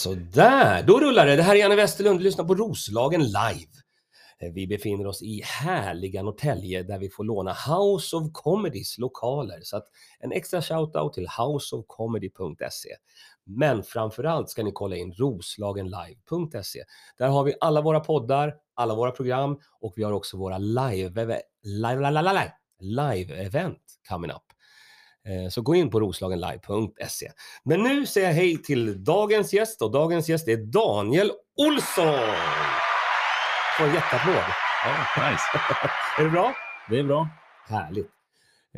Sådär, då rullar det. Det här är Janne Westerlund, Lyssna på Roslagen live. Eh, vi befinner oss i härliga Norrtälje där vi får låna House of Comedys lokaler. Så att en extra shoutout till houseofcomedy.se. Men framförallt ska ni kolla in roslagenlive.se. Där har vi alla våra poddar, alla våra program och vi har också våra live, live, live, live, live, live event coming up. Eh, Så gå in på roslagenlive.se. Men nu säger jag hej till dagens gäst och dagens gäst är Daniel Olsson. Få en jätteapplåd. Ja, nice. Är det bra? Det är bra. Härligt.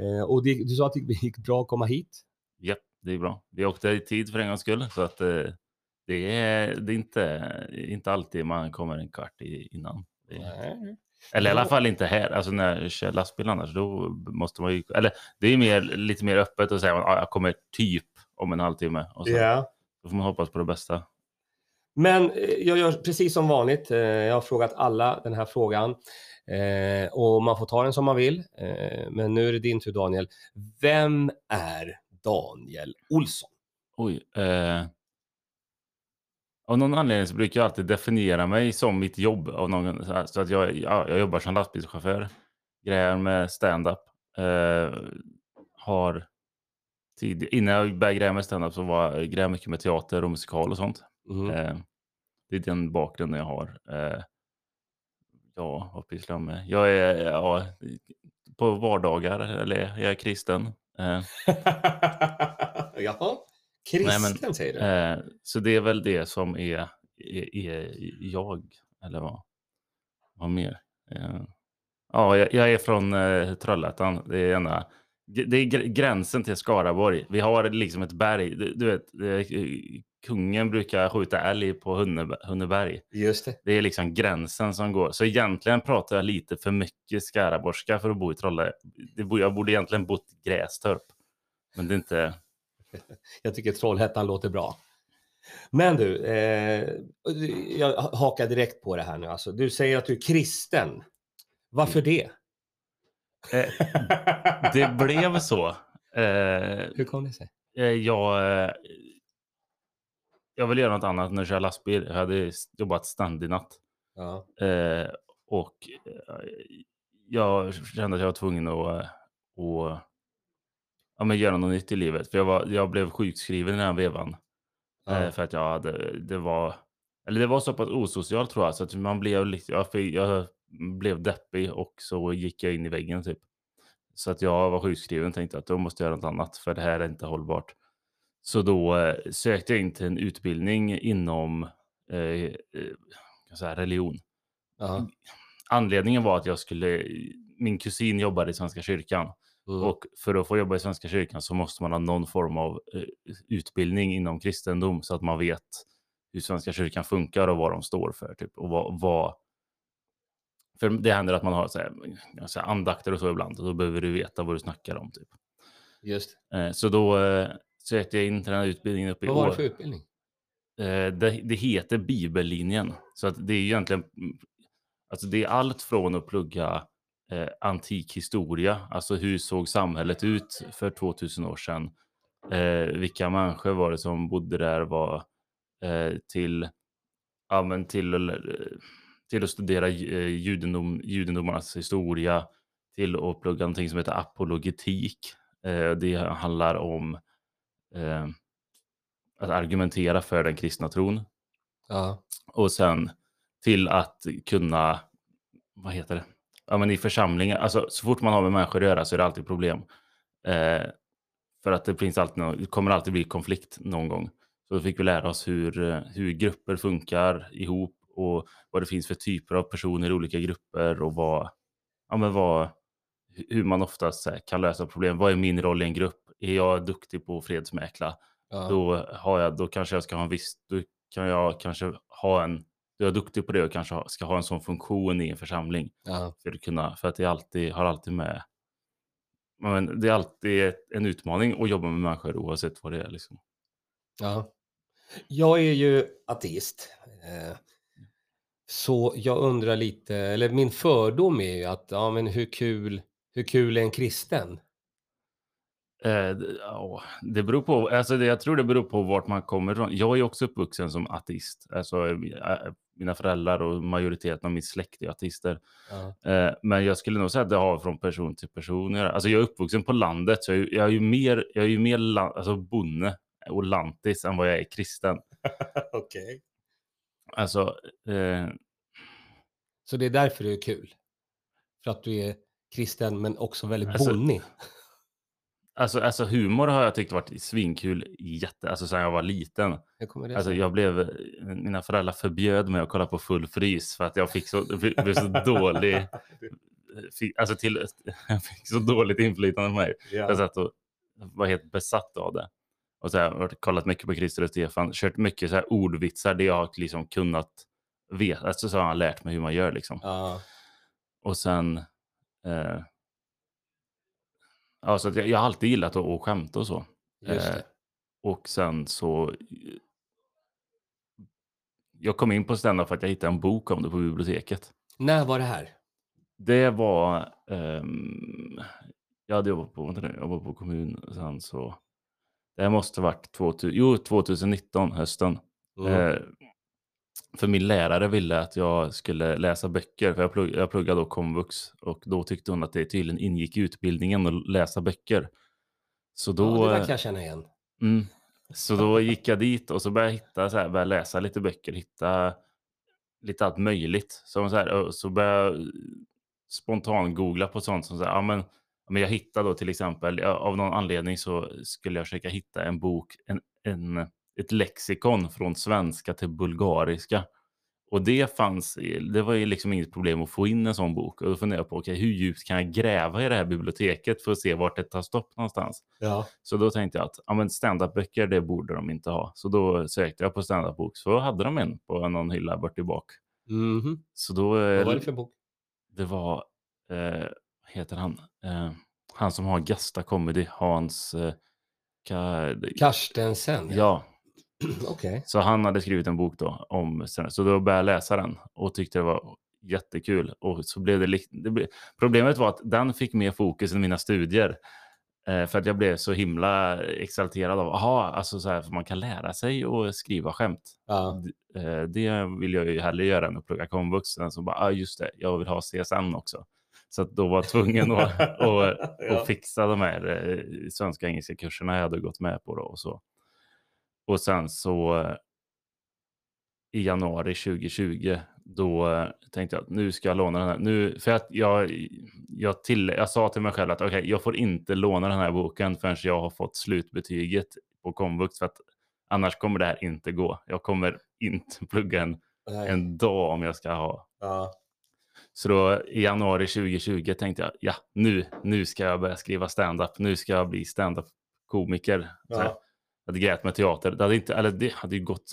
Eh, Och det, du sa att det gick bra att komma hit? Ja, det är bra. Vi åkte i tid för en gångs skull, så att eh, det är, det är inte, inte alltid man kommer en kvart innan. Nej. Eller i alla fall inte här. Alltså när jag kör lastbil annars, då måste man ju... Eller det är mer, lite mer öppet och säga att jag kommer typ om en halvtimme. Och så, Ja. då får man hoppas på det bästa. Men eh, jag gör precis som vanligt. Eh, Jag har frågat alla den här frågan eh, och man får ta den som man vill. Men nu är det din tur Daniel. Vem är Daniel Olsson? Oj. Eh, av någon anledning så brukar jag alltid definiera mig som mitt jobb. Av någon, så här, så att jag, ja, jag jobbar som lastbilschaufför. Grejer med stand-up. Eh, har tid, innan jag började greja med stand-up så var jag grejer mycket med teater och musikal och sånt. Mm. Eh, det är den bakgrunden jag har. Eh, ja, vad pysslar jag med? Jag är ja, på vardagar, eller jag är kristen. Eh, Jaha, Nej, men, kristen säger du? Eh, så det är väl det som är, är, är jag, eller vad, vad mer? Eh, ja, jag, jag är från eh, Trollhättan. Det är, ena, det är gr- gränsen till Skaraborg. Vi har liksom ett berg. Du, du vet, eh, kungen brukar skjuta älg på Hunne, Hunneberg. Just det. Det är liksom gränsen som går. Så egentligen pratar jag lite för mycket skaraborgska för att bo i Trollhättan. Jag borde egentligen bott i Grästorp. Men det är inte... Jag tycker Trollhättan låter bra. Men du, eh, jag hakar direkt på det här nu. Alltså, du säger att du är kristen. Varför det? Eh, det blev så. Eh, Hur kom det sig? eh, jag, eh, jag ville göra något annat när jag kör lastbil. Jag hade jobbat stand-i-natt. Ja. Eh, och jag kände att jag var tvungen att, att ja, men göra något nytt i livet. För jag, var, jag blev sjukskriven i den här vevan. Eh, Ja. för att jag hade, det var, eller det var så pass osocialt tror jag. Så att man blev lite, jag, jag blev deppig och så gick jag in i väggen typ. Så att jag var sjukskriven och tänkte att då måste jag göra något annat för det här är inte hållbart. Så då eh, sökte jag in till en utbildning inom eh, eh, säga, religion. Ja. Anledningen var att jag skulle, min kusin jobbade i Svenska kyrkan Mm. och för att få jobba i Svenska kyrkan så måste man ha någon form av eh, utbildning inom kristendom så att man vet hur Svenska kyrkan funkar och vad de står för. Typ, och vad, vad... För det händer att man har så här, jag säger, andakter och så ibland och då behöver du veta vad du snackar om. Typ. Just Eh, så då eh, sökte jag in till den här utbildningen uppe i Vad var det år. för utbildning? Det, det heter bibellinjen. Så att det är egentligen, mm, alltså det är allt från att plugga eh, antik historia, alltså hur såg samhället ut för 2000 år sedan? Eh, vilka människor var det som bodde där? Var, eh, till, ja, till, till att studera eh, judendom, judendomarnas historia, till att plugga någonting som heter apologetik. Eh, det handlar om eh, att argumentera för den kristna tron. Ja. Och sen till att kunna, vad heter det? Ja, men i församlingar, alltså så fort man har med människor att göra så är det alltid problem. Eh, för att det finns alltid, det kommer alltid bli konflikt någon gång. Så då fick vi lära oss hur, eh, hur grupper funkar ihop och vad det finns för typer av personer i olika grupper och vad, ja, men vad, hur man oftast kan lösa problem. Vad är min roll i en grupp? Är jag duktig på att fredsmäkla? Ja. då har jag, då kanske jag ska ha en viss, då kan jag kanske ha en, då är duktig på det och kanske ska ha en sån funktion i en församling. Ja. För att kunna, för att det alltid, har alltid med, men det är alltid en utmaning att jobba med människor oavsett vad det är liksom. Ja. Jag är ju ateist. eh, Så jag undrar lite, eller min fördom är ju att, ja men hur kul, hur kul är en kristen? Eh, det, beror på, alltså det, jag tror det beror på vart man kommer ifrån. Jag är också uppvuxen som ateist. Alltså, eh, mina föräldrar och majoriteten av min släkt är ateister. Ja. Eh, men jag skulle nog säga att det har från person till person. Alltså jag är uppvuxen på landet, så jag, är- jag är ju mer, jag är ju mer la, alltså bonde och lantis än vad jag är kristen. Okej. Alltså, eh, Så det är därför det är kul? För att du är kristen men också väldigt Alltså, bonnig? Alltså, alltså humor har jag tyckt varit svinkul jätte, alltså sedan jag var liten. Det Alltså jag blev, mina föräldrar förbjöd mig att kolla på full frys för att jag fick så, blev så dålig, fick, alltså till, jag fick så dåligt inflytande på mig. Jag Ja. satt och var helt besatt av det. Och så här, jag kollat mycket på Christer och Stefan, kört mycket så här ordvitsar, det jag har liksom kunnat veta, alltså så har han lärt mig hur man gör liksom. Ja. Och sen, eh, ja, så jag, jag har alltid gillat att, att skämta och så. Eh. Och sen så... Jag kom in på stand för att jag hittade en bok om det på biblioteket. När var det här? Det var... ehm, jag hade jobbat på, vänta jag jobbade på kommun sen så... Det här måste varit 2000, jo, 2019, hösten. Mm. Eh, för min lärare ville att jag skulle läsa böcker, för jag, plugg, jag pluggade då komvux och då tyckte hon att det tydligen ingick i utbildningen att läsa böcker. Så då... ja, det där kan jag känna igen. Mm. Så då gick jag dit och så började jag hitta, så här, började läsa lite böcker, hitta lite allt möjligt. Så, så, här, så började jag spontan googla på sånt som så här, ja, men, men jag hittade då till exempel, av någon anledning så skulle jag försöka hitta en bok, en, en, ett lexikon från svenska till bulgariska. Och det fanns, det var ju liksom inget problem att få in en sån bok. Och då funderade jag på, okej, hur djupt kan jag gräva i det här biblioteket för att se vart det tar stopp någonstans? Ja. Så då tänkte jag att ja, men stand-up-böcker, det borde de inte ha. Så då sökte jag på stand-up-bok, så hade de en på någon hylla bort i bak. Mhm. Så då, eh, Vad var det för bok? det var, eh, heter han? Eh, han som har Gasta Comedy, Hans... Eh, Ka, Karstensen? ja, Okej. så han hade skrivit en bok då om Så då började jag läsa den och tyckte det var jättekul. Och så blev det, det blev, problemet var att den fick mer fokus än mina studier. Eh, för att jag blev så himla exalterad av, aha, alltså så här, man kan lära sig att skriva skämt. Ja. Eh, det vill jag ju hellre göra än att plugga komvux. Sen så bara, ah, just det, jag vill ha CSN också. Så då var jag tvungen att, att, Ja. att fixa de här eh, svenska och engelska kurserna jag hade gått med på. Då och, så. Och sen så eh, i januari 2020, då eh, tänkte jag att nu ska jag låna den här. Nu, för att jag, jag, till, jag sa till mig själv att okej, jag får inte låna den här boken förrän jag har fått slutbetyget på komvux. För att annars kommer det här inte gå. Jag kommer inte plugga en, Nej. en dag om jag ska ha Ja. så då i januari 2020 tänkte jag, ja, nu, nu ska jag börja skriva stand-up. Nu ska jag bli stand-up-komiker. Så här, Ja. Jag hade grät med teater. Det hade, inte, eller det hade ju gått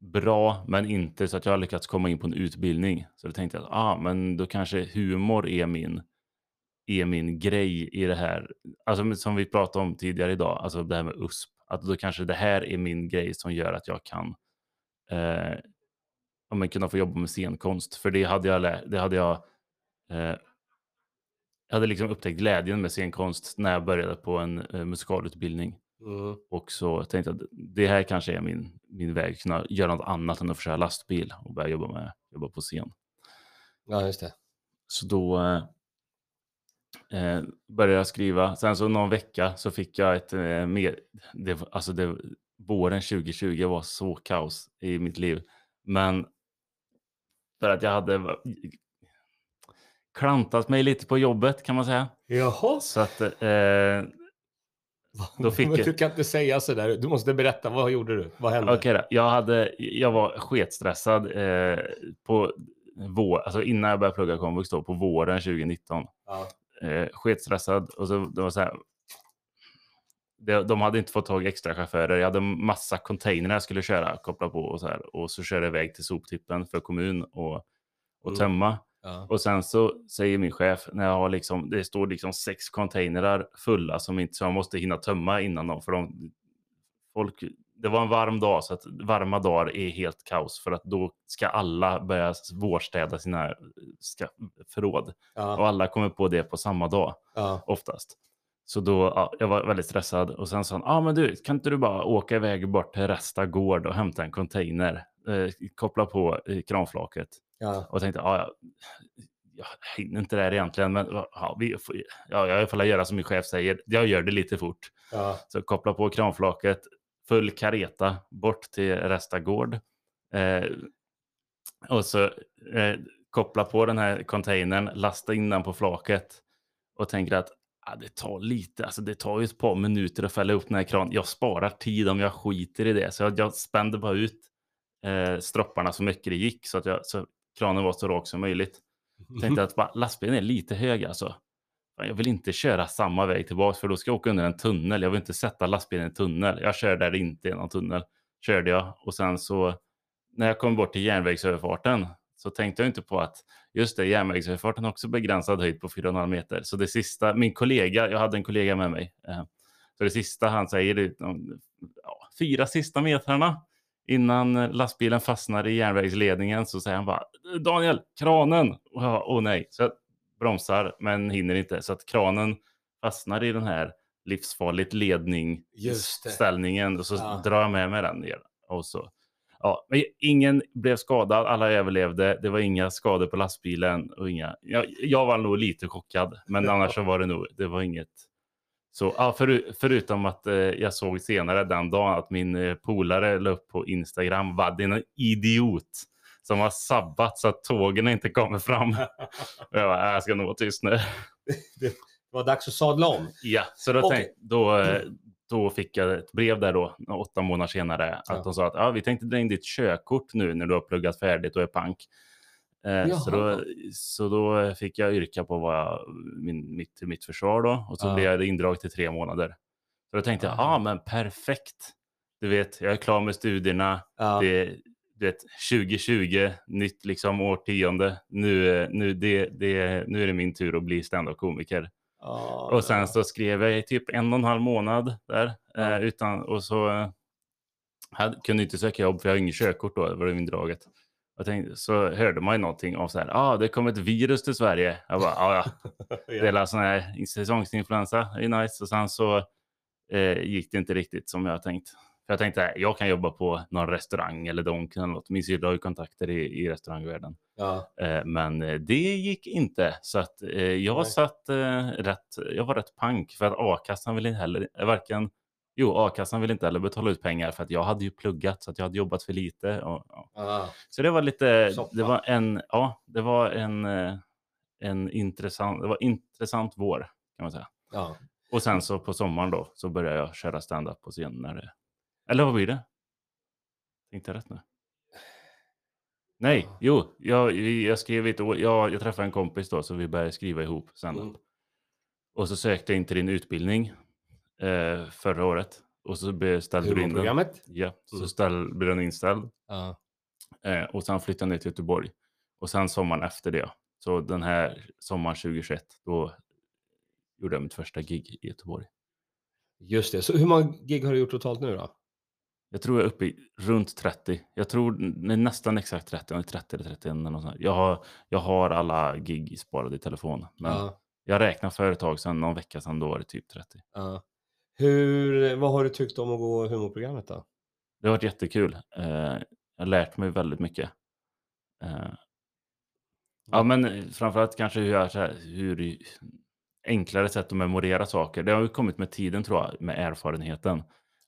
bra, men inte så att jag har lyckats komma in på en utbildning. Så då tänkte jag, ah, men då kanske humor är min, är min grej i det här. Alltså som vi pratade om tidigare idag, alltså det här med USP. Att då kanske det här är min grej som gör att jag kan eh, om men kunna få jobba med scenkonst. För det hade jag, lä- det hade jag, eh, jag hade liksom upptäckt glädjen med scenkonst när jag började på en eh, musikalutbildning. Mm. Och så tänkte jag att det här kanske är min, min väg, kunna göra något annat än att köra lastbil och börja jobba, med, jobba på scen. ja, just det. Så då eh, eh, började jag skriva. Sen så någon vecka så fick jag ett eh, mer, det, alltså det, våren 2020 var så kaos i mitt liv. Men för att jag hade klantat mig lite på jobbet kan man säga. Jaha. Så att eh, Då fick Men jag- du kan inte säga sådär. Du måste berätta. Vad gjorde du? Vad hände? Okej då. Jag, hade, jag var sketstressad eh, på vår, alltså innan jag började plugga komvux då, på våren 2019. Ja. Eh, sketstressad och så det var så här. De, de hade inte fått tag i extra chaufförer. Jag hade massa container jag skulle köra, koppla på och så här. Och så körde jag iväg till soptippen för kommun och, och Mm. Ja. Och sen så säger min chef, när jag har liksom, det står liksom sex containrar fulla som inte, så jag måste hinna tömma innan dem. För de, folk, det var en varm dag, så att varma dagar är helt kaos. För att då ska alla börja vårstäda sina ska, förråd. Och Ja. alla kommer på det på samma dag, Ja. oftast. Så då, ja, jag var väldigt stressad och sen sa han, ah, men du, kan inte du bara åka iväg bort till Resta gård och hämta en container, eh, koppla på i kranflaket. Ja. Och tänkte, ja, jag, jag hinner inte det här egentligen, men ja, vi, får- ja, jag får göra som min chef säger, jag gör det lite fort. Ja. Så koppla på kranflaket, full kareta bort till Resta gård. Eh, och så eh, koppla på den här containern, lasta in den på flaket och tänker att ah, det tar lite, alltså det tar ju ett par minuter att fälla upp den här kranen. Jag sparar tid om jag skiter i det, så jag, jag spände bara ut eh, stropparna så mycket det gick så att jag, så kranen var så rak som möjligt. Tänkte att bara, lastbilen är lite hög alltså. Jag vill inte köra samma väg tillbaka för då ska jag åka under en tunnel. Jag vill inte sätta lastbilen i en tunnel. Jag kör där det inte är någon tunnel. Körde jag och sen så när jag kom bort till järnvägsöverfarten så tänkte jag inte på att just det, järnvägsöverfarten har också begränsad höjd på 4,5 meter. Så det sista, min kollega, jag hade en kollega med mig. Eh, så det sista han säger, är de fyra sista metrarna innan lastbilen fastnar i järnvägsledningen så säger han bara Daniel, kranen! Åh nej, så jag bromsar men hinner inte. Så att kranen fastnar i den här livsfarligt ledning ställningen och så Ja. drar jag med mig den ner. Och så. Ja, men ingen blev skadad, alla överlevde. Det var inga skador på lastbilen och inga. Jag, jag var nog lite chockad, men annars så var det nog. Det var inget. Så ja, för, förutom att eh, jag såg senare den dagen att min eh, polare la upp på Instagram vad det är en idiot som har sabbat så att tågen inte kommer fram. Jag, bara, "Äh, jag ska nog vara tyst nu. Det var dags att sadla om. Ja, så då, Okej. tänk, då, eh, då fick jag ett brev där då, åtta månader senare, att Ja. de sa att ja, vi tänkte dra in ditt körkort nu när du har pluggat färdigt och är pank. Eh, så, då, så då fick jag yrka på vad jag, min, mitt, mitt försvar då och så Ja. blev det indraget till tre månader. Så då tänkte jag, ja Ah. men perfekt. Du vet, jag är klar med studierna. Ja. Det, du vet, 2020, nytt liksom årtionde. Nu, nu, det, det, nu är det min tur att bli standup-komiker. Ja, Och sen så skrev jag i typ en och en halv månad där. Eh, utan, och så eh, hade, kunde inte söka jobb för jag har inget körkort då, det var indraget. Jag tänkte, så hörde man ju någonting om så här, ah, det kom ett virus till Sverige. Jag bara, ah, ja, det är sån här säsongsinfluensa, det är nice. Och sen så eh, gick det inte riktigt som jag tänkt. För jag tänkte, "Nej, jag kan jobba på någon restaurang eller Donken eller något. Min syrra har ju kontakter i, i restaurangvärlden. Ja. Eh, Men eh, det gick inte. Så att eh, jag Nej. satt eh, rätt, jag var rätt pank för att a-kassan ville heller, varken, jo a-kassan ville inte heller betala ut pengar för att jag hade ju pluggat så att jag hade jobbat för lite. Och, ja. Ja. Så det var lite, Soppa. det var en, ja, det var en, eh, en intressant, det var intressant vår kan man säga. Ja. Och sen så på sommaren då så började jag köra stand-up på det, eller vad blir det? Tänkte jag rätt nu? Nej, Ja. jo, jag, jag skrev ett år, jag, jag träffade en kompis då så vi började skriva ihop stand-up. Mm. Och så sökte jag in till din utbildning eh, förra året. Och så beställde du in den. Humorprogrammet. Ja, så Mm. ställ, blev den inställd. Ja. Eh, och sen flyttade jag ner till Göteborg. Och sen sommaren efter det, så den här sommaren 2021, då gjorde jag mitt första gig i Göteborg. Just det. Så hur många gig har du gjort totalt nu då? Jag tror jag är uppe i runt 30. Jag tror n- nästan exakt 30, om det är 30 eller 31 eller något sånt. Jag har, jag har alla gig sparade i telefon. Men Ja. jag räknar för ett tag sedan, någon vecka sedan, då var det typ 30. Ja. Hur, vad har du tyckt om att gå humorprogrammet då? Det har varit jättekul. Eh, jag har lärt mig väldigt mycket. Eh, ja, men eh, framförallt kanske hur, jag, här, hur enklare sätt att memorera saker. Det har ju kommit med tiden tror jag, med erfarenheten.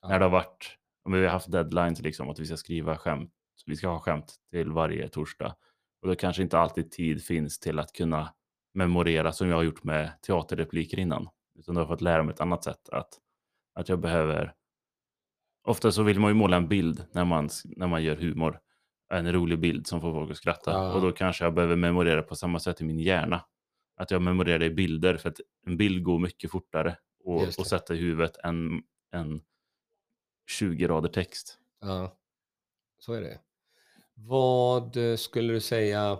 När det har varit, om vi har haft deadlines liksom, att vi ska skriva skämt, vi ska ha skämt till varje torsdag. Och då kanske inte alltid tid finns till att kunna memorera som jag har gjort med teaterrepliker innan. Utan då har jag fått lära mig ett annat sätt. Att, att jag behöver... Ofta så vill man ju måla en bild när man, när man gör humor. En rolig bild som får folk att skratta. Ja. Och då kanske jag behöver memorera på samma sätt i min hjärna. Att jag memorerar i bilder. För att en bild går mycket fortare och, och sätta i huvudet än, än 20 rader text. Ja, så är det. Vad eh, skulle du säga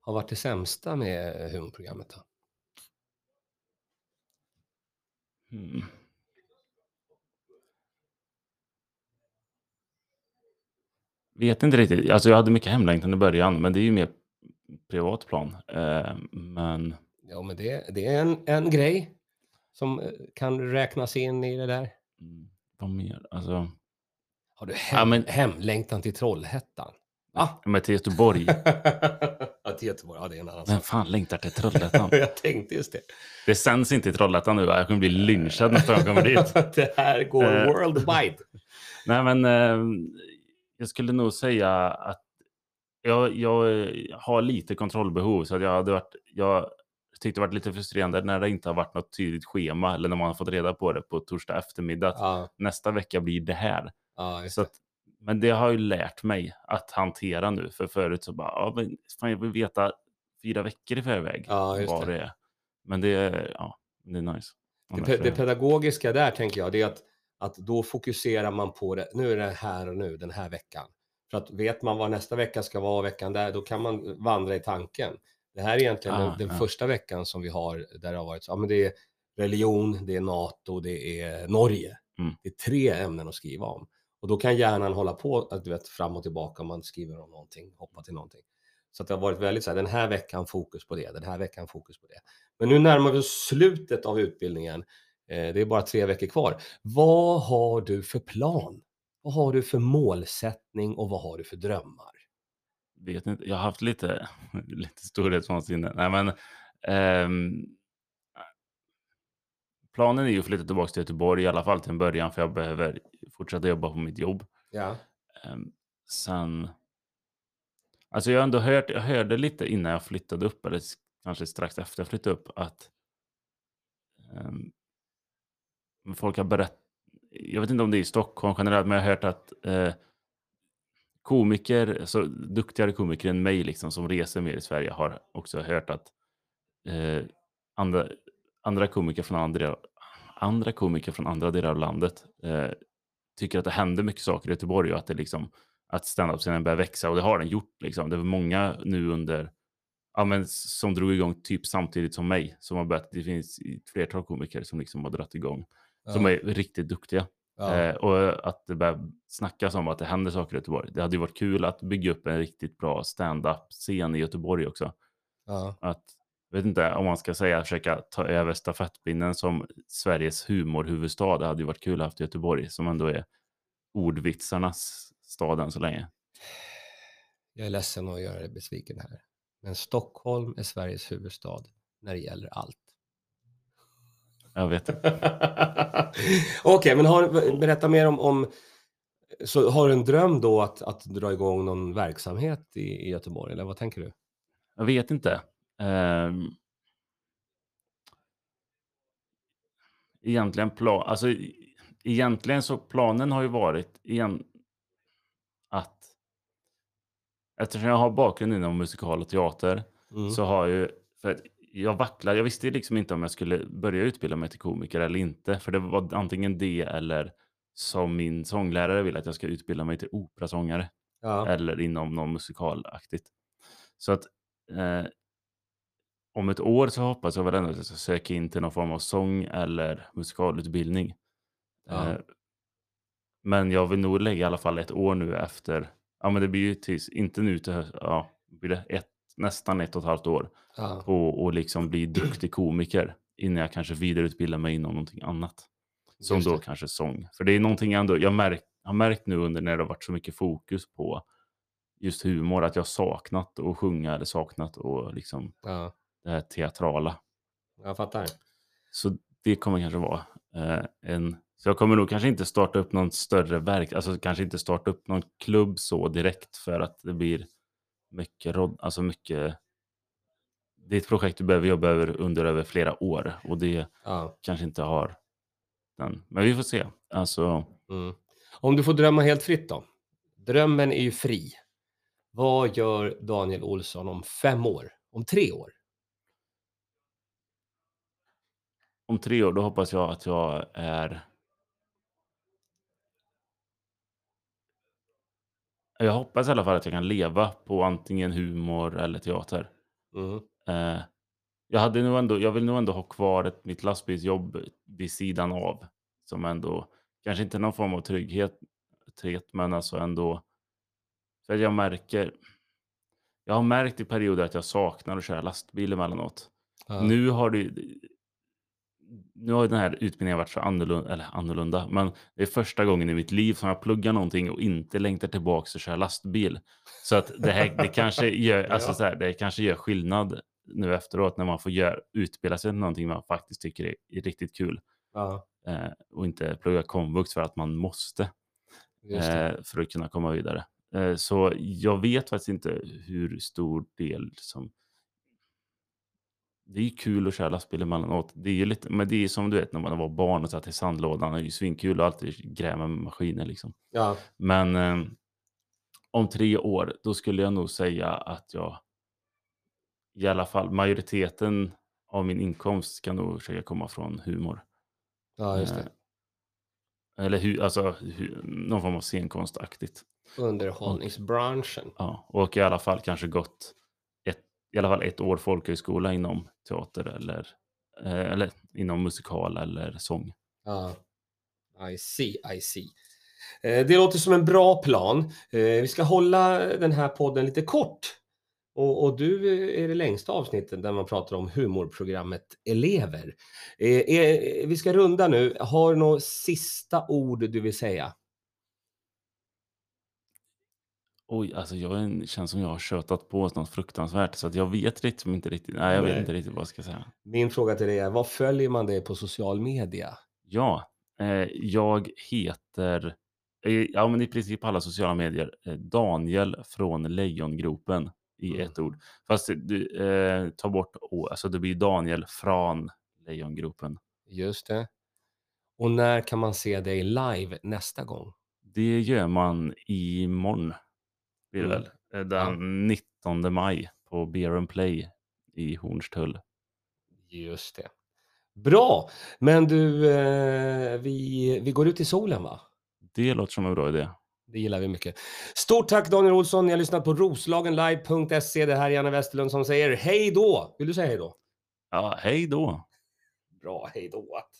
har varit det sämsta med humorprogrammet då? Hmm. Vet inte riktigt. Alltså jag hade mycket hemlängtan i början, men det är ju mer privat plan. Eh, men Ja, men det, det är en, en grej som eh, kan räknas in i det där? Mm, vad mer? Alltså, Har du hem, Ja, men- hemlängtan till Trollhättan? Va? men till Göteborg. ja, till Göteborg. Ja, det är en annan Vem sak. fan längtar till Trollhättan? Jag tänkte just det. Det sänds inte i Trollhättan nu va? Jag kommer bli lynchad nästa gång jag kommer dit. det här går Eh. worldwide. Nej men eh, jag skulle nog säga att jag, jag eh, har lite kontrollbehov så att jag hade varit, jag tyckte det varit lite frustrerande när det inte har varit något tydligt schema eller när man har fått reda på det på torsdag eftermiddag. Ja, Nästa vecka blir det här. ja, Så att, men det har ju lärt mig att hantera nu. För förut så bara, ja, men fan, jag vill veta fyra veckor i förväg Ja, vad det. det är. Men det är, ja, det är nice. det, pe- det pedagogiska där tänker jag, det är att, att då fokuserar man på det. Nu är det här och nu, den här veckan. För att vet man vad nästa vecka ska vara, veckan där, då kan man vandra i tanken. Det här är egentligen Ah, den, den ja. första veckan som vi har där det har varit så, ja men det är religion, det är NATO, det är Norge. Mm. Det är tre ämnen att skriva om. Och då kan hjärnan hålla på, att du vet, fram och tillbaka om man skriver om någonting, hoppa till någonting. Så att det har varit väldigt så här, den här veckan fokus på det, den här veckan fokus på det. Men nu närmar vi oss slutet av utbildningen. Eh, det är bara tre veckor kvar. Vad har du för plan? Vad har du för målsättning och vad har du för drömmar? vet inte, jag har haft lite, lite storhetsvansinne. Nej, men, ehm, planen är ju att flytta tillbaka till Göteborg i alla fall till en början för jag behöver fortsätta jobba på mitt jobb. Ja. Ehm, sen, alltså jag har ändå hört, jag hörde lite innan jag flyttade upp eller kanske strax efter jag flyttade upp att ehm, folk har berättat, jag vet inte om det är i Stockholm generellt, men jag har hört att eh, komiker, så duktigare komiker än mig liksom, som reser mer i Sverige har också hört att eh, andra, andra komiker från andra, andra komiker från andra delar av landet eh, tycker att det händer mycket saker i Göteborg och att det liksom att standup-scenen börjar växa och det har den gjort. Liksom. Det var många nu under, ja, men, som drog igång typ samtidigt som mig. Som har börjat, det finns ett flertal komiker som liksom har dragit igång. Som är riktigt duktiga. ja. Eh, och att det börjar snackas om att det händer saker i Göteborg. Det hade ju varit kul att bygga upp en riktigt bra stand-up-scen i Göteborg också. ja. Att, jag vet inte om man ska säga försöka ta över stafettpinnen som Sveriges humorhuvudstad. Det hade ju varit kul att ha haft Göteborg som ändå är ordvitsarnas stad än så länge. Jag är ledsen att göra dig besviken här. Men Stockholm är Sveriges huvudstad när det gäller allt. Jag vet. Okej, men har, berätta mer om, om så har du en dröm då att, att dra igång någon verksamhet i, i Göteborg, eller vad tänker du? Jag vet inte. Ehm, egentligen plan, alltså egentligen så planen har ju varit igen att eftersom jag har bakgrund inom musikal och teater Mm. så har ju, för jag vacklar, jag visste liksom inte om jag skulle börja utbilda mig till komiker eller inte, för det var antingen det eller som min sånglärare vill att jag ska utbilda mig till operasångare ja. eller inom någon musikalaktigt. Så att eh, om ett år så hoppas jag väl ändå att jag ska söka in till någon form av sång eller musikalutbildning. Ja. Eh, men jag vill nog lägga i alla fall ett år nu efter, ja men det blir ju tills, inte nu till höst, ja, blir det ett, nästan ett och ett halvt år ja. på att liksom bli duktig komiker innan jag kanske vidareutbildar mig inom någonting annat. Som då kanske sång. För det är någonting jag ändå, jag märk, har märkt nu under när det har varit så mycket fokus på just humor, att jag saknat att sjunga eller saknat och liksom ja. det här teatrala. Jag fattar. Så det kommer kanske vara eh, en... Så jag kommer nog kanske inte starta upp någon större verk, alltså kanske inte starta upp någon klubb så direkt för att det blir mycket, alltså mycket... Det är ett projekt du behöver jobba över under över flera år och det Ja. kanske inte har den. Men vi får se. Alltså, Mm. Om du får drömma helt fritt då? Drömmen är ju fri. Vad gör Daniel Olsson om fem år? Om tre år? om tre år, då hoppas jag att jag är... Jag hoppas i alla fall att jag kan leva på antingen humor eller teater. Mm. Eh, jag, hade nog ändå, jag vill nog ändå ha kvar ett, mitt lastbilsjobb vid sidan av. Som ändå, kanske inte någon form av trygghet, trygghet men alltså ändå. För jag märker, jag har märkt i perioder att jag saknar att köra lastbil emellanåt. Ja. Nu har det, nu har den här utbildningen varit så annorlunda, eller annorlunda, men det är första gången i mitt liv som jag pluggar någonting och inte längtar tillbaka och kör lastbil. Så att det här, det kanske gör, alltså så här, det kanske gör skillnad nu efteråt när man får göra, utbilda sig till någonting man faktiskt tycker är, är riktigt kul Ja, eh, och inte plugga komvux för att man måste eh, för att kunna komma vidare. Eh, så jag vet faktiskt inte hur stor del som... Det är kul att köra lastbil emellanåt. Det är ju lite, men det är som du vet när man var barn och satt i sandlådan. Det är ju svinkul och alltid gräva med maskiner liksom. Ja, Men eh, om tre år, då skulle jag nog säga att jag i alla fall majoriteten av min inkomst ska nog försöka komma från humor. ja just Eh, det. Eller hu, alltså, hu, någon form av scenkonstaktigt. Underhållningsbranschen. Ja, och i alla fall kanske gått i alla fall ett år folkhögskola inom teater eller, eh, eller inom musikal eller sång. Ja. I see, I see. Eh, Det låter som en bra plan. Eh, Vi ska hålla den här podden lite kort. Och, och du är det längsta avsnittet där man pratar om humorprogrammet Elever. Eh, eh, vi ska runda nu. Har du några sista ord du vill säga? Oj, alltså jag är en, känns som jag har tjötat på något fruktansvärt så att jag vet liksom inte riktigt. Nej, jag Nej. vet inte riktigt vad jag ska säga. Min fråga till dig är, vad följer man dig på social media? Ja, eh, jag heter, eh, ja men i princip alla sociala medier, eh, Daniel från Lejongropen i Mm. ett ord. Fast du eh, tar bort å, alltså det blir Daniel från Lejongropen. Just det. Och när kan man se dig live nästa gång? Det gör man imorgon, blir det Mm. väl? Eh, Den 19 maj på Beer and Play i Hornstull. Just det. Bra! Men du, eh, vi, vi går ut i solen va? Det låter som en bra idé. Det gillar vi mycket. Stort tack Daniel Olsson. Ni har lyssnat på roslagenlive.se. Det här är Janne Westerlund som säger hej då. Vill du säga hej då? Ja, hej då! Bra, hej då.